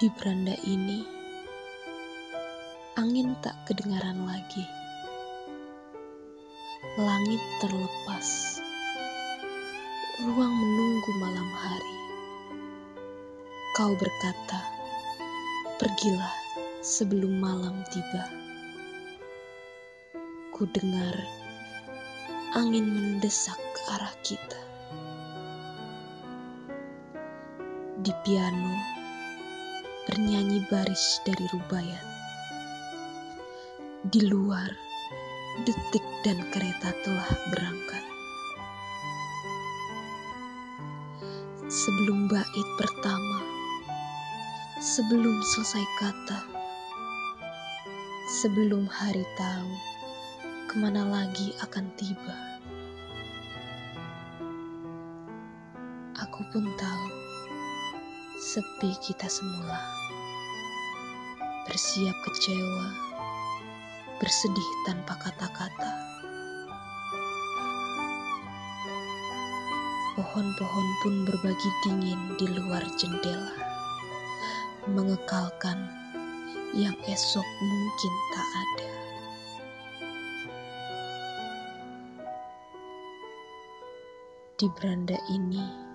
Di beranda ini, angin tak kedengaran lagi. Langit terlepas, ruang menunggu malam hari. Kau berkata, "Pergilah sebelum malam tiba." Ku dengar angin mendesak ke arah kita. Di piano bernyanyi baris dari rubaiyat. Di luar, detik dan kereta telah berangkat. Sebelum bait pertama, sebelum selesai kata, sebelum hari tahu ke mana lagi akan tiba. Aku pun tahu, sepi kita semula bersiap kecewa, bersedih tanpa kata-kata. Pohon-pohon pun berbagi dingin di luar jendela, mengekalkan yang esok mungkin tak ada. Di beranda ini,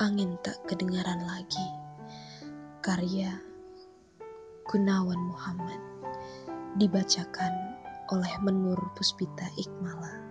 angin tak kedengaran lagi. Karya Gunawan Muhammad dibacakan oleh Menur Puspita Ikmala.